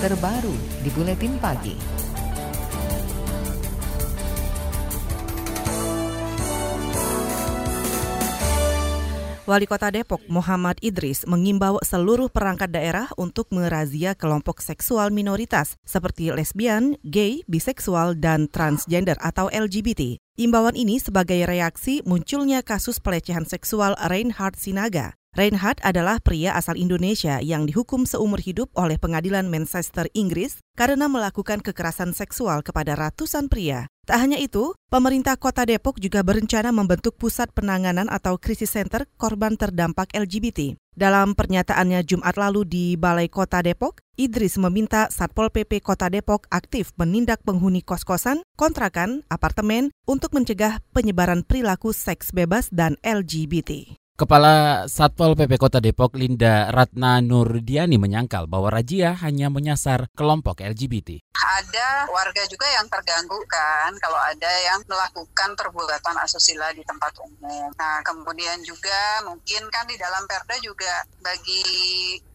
terbaru di Buletin Pagi. Wali Kota Depok Muhammad Idris mengimbau seluruh perangkat daerah untuk merazia kelompok seksual minoritas seperti lesbian, gay, biseksual, dan transgender atau LGBT. Imbauan ini sebagai reaksi munculnya kasus pelecehan seksual Reinhard Sinaga. Reinhard adalah pria asal Indonesia yang dihukum seumur hidup oleh pengadilan Manchester, Inggris karena melakukan kekerasan seksual kepada ratusan pria. Tak hanya itu, pemerintah kota Depok juga berencana membentuk pusat penanganan atau krisis center korban terdampak LGBT. Dalam pernyataannya Jumat lalu di Balai Kota Depok, Idris meminta Satpol PP Kota Depok aktif menindak penghuni kos-kosan, kontrakan, apartemen untuk mencegah penyebaran perilaku seks bebas dan LGBT. Kepala Satpol PP Kota Depok Linda Ratna Nurdiani menyangkal bahwa razia hanya menyasar kelompok LGBT. Ada warga juga yang terganggu kan kalau ada yang melakukan perbuatan asusila di tempat umum. Nah kemudian juga mungkin kan di dalam perda juga bagi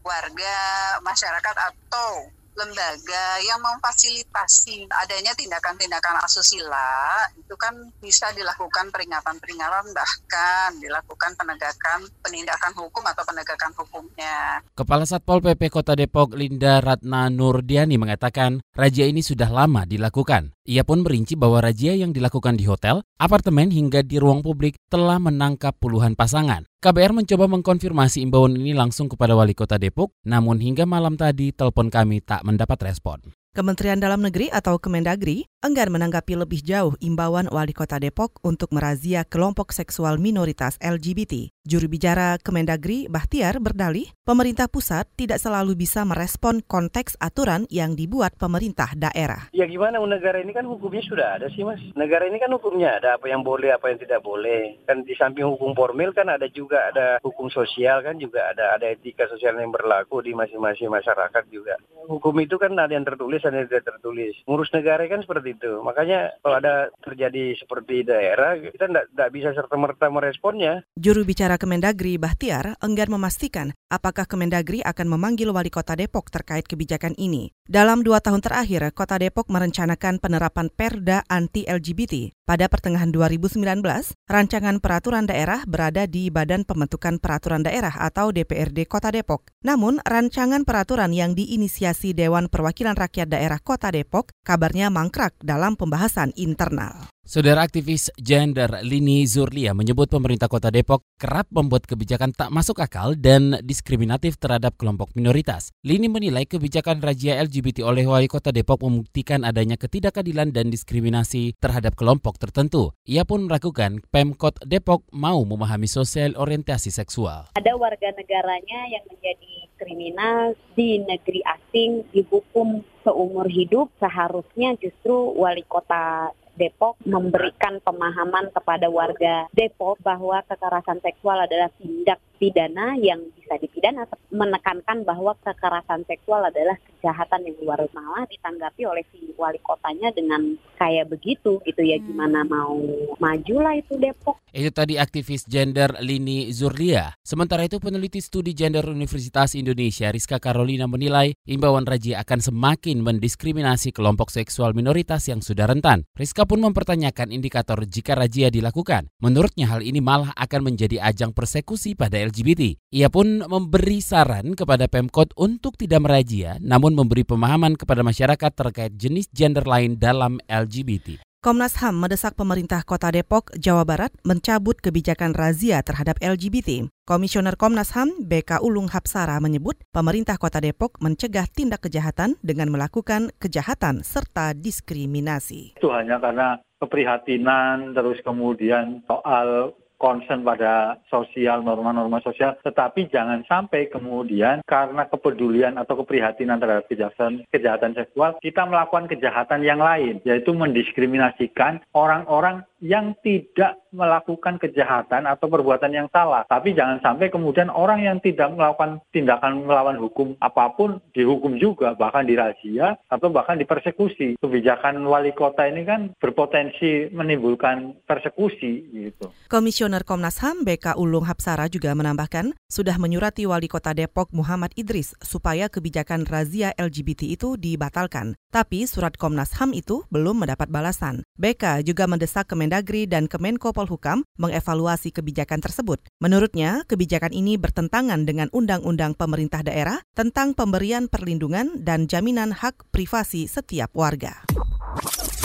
warga masyarakat atau lembaga yang memfasilitasi adanya tindakan-tindakan asusila itu kan bisa dilakukan peringatan-peringatan bahkan dilakukan penegakan penindakan hukum atau penegakan hukumnya. Kepala Satpol PP Kota Depok Linda Ratna Nurdiani mengatakan razia ini sudah lama dilakukan. Ia pun merinci bahwa razia yang dilakukan di hotel, apartemen hingga di ruang publik telah menangkap puluhan pasangan. KBR mencoba mengkonfirmasi imbauan ini langsung kepada Wali Kota Depok, namun hingga malam tadi telepon kami tak mendapat respon. Kementerian Dalam Negeri atau Kemendagri enggan menanggapi lebih jauh imbauan Wali Kota Depok untuk merazia kelompok seksual minoritas LGBT. Juru bicara Kemendagri, Bahtiar, berdalih pemerintah pusat tidak selalu bisa merespon konteks aturan yang dibuat pemerintah daerah. Ya gimana, negara ini kan hukumnya sudah ada sih mas. Negara ini kan hukumnya ada apa yang boleh, apa yang tidak boleh. Kan di samping hukum formil kan ada juga ada hukum sosial kan juga ada ada etika sosial yang berlaku di masing-masing masyarakat juga. Hukum itu kan ada yang tertulis yang tidak tertulis. Ngurus negara kan seperti itu. Makanya kalau ada terjadi seperti daerah kita tidak bisa serta-merta meresponnya. Juru bicara Kemendagri Bahtiar enggan memastikan apakah Kemendagri akan memanggil wali kota Depok terkait kebijakan ini. Dalam dua tahun terakhir, kota Depok merencanakan penerapan perda anti-LGBT. Pada pertengahan 2019, rancangan peraturan daerah berada di Badan Pembentukan Peraturan Daerah atau DPRD Kota Depok. Namun, rancangan peraturan yang diinisiasi Dewan Perwakilan Rakyat Daerah Kota Depok kabarnya mangkrak dalam pembahasan internal. Saudara aktivis gender Lini Zurlia menyebut pemerintah kota Depok kerap membuat kebijakan tak masuk akal dan diskriminatif terhadap kelompok minoritas. Lini menilai kebijakan razia LGBT oleh wali kota Depok membuktikan adanya ketidakadilan dan diskriminasi terhadap kelompok tertentu. Ia pun meragukan Pemkot Depok mau memahami sosial orientasi seksual. Ada warga negaranya yang menjadi kriminal di negeri asing dihukum seumur hidup seharusnya justru wali kota Depok memberikan pemahaman kepada warga Depok bahwa kekerasan seksual adalah tindak pidana yang bisa dipidana menekankan bahwa kekerasan seksual adalah kejahatan yang luar malah ditanggapi oleh si wali kotanya dengan kayak begitu gitu ya hmm. gimana mau maju lah itu Depok. Itu tadi aktivis gender Lini Zurlia. Sementara itu peneliti studi gender Universitas Indonesia Rizka Carolina menilai imbauan Raji akan semakin mendiskriminasi kelompok seksual minoritas yang sudah rentan. Rizka pun mempertanyakan indikator jika razia dilakukan. Menurutnya hal ini malah akan menjadi ajang persekusi pada LGBT. Ia pun memberi saran kepada Pemkot untuk tidak merazia, namun memberi pemahaman kepada masyarakat terkait jenis gender lain dalam LGBT. Komnas HAM mendesak pemerintah Kota Depok, Jawa Barat mencabut kebijakan razia terhadap LGBT. Komisioner Komnas HAM BK Ulung Hapsara menyebut pemerintah Kota Depok mencegah tindak kejahatan dengan melakukan kejahatan serta diskriminasi. Itu hanya karena keprihatinan terus kemudian soal concern pada sosial, norma-norma sosial, tetapi jangan sampai kemudian karena kepedulian atau keprihatinan terhadap kejahatan, kejahatan seksual, kita melakukan kejahatan yang lain, yaitu mendiskriminasikan orang-orang yang tidak melakukan kejahatan atau perbuatan yang salah. Tapi jangan sampai kemudian orang yang tidak melakukan tindakan melawan hukum apa pun dihukum juga, bahkan dirazia atau bahkan dipersekusi. Kebijakan wali kota ini kan berpotensi menimbulkan persekusi gitu. Komisioner Komnas HAM BK Ulung Hapsara juga menambahkan sudah menyurati wali kota Depok Muhammad Idris supaya kebijakan razia LGBT itu dibatalkan. Tapi surat Komnas HAM itu belum mendapat balasan. BK juga mendesak Kemendagri dan Kemenko Polhukam mengevaluasi kebijakan tersebut. Menurutnya, kebijakan ini bertentangan dengan Undang-Undang Pemerintah Daerah tentang pemberian perlindungan dan jaminan hak privasi setiap warga.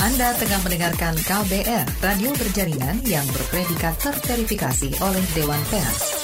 Anda tengah mendengarkan KBR, radio berjaringan yang berpredikat terverifikasi oleh Dewan Pers.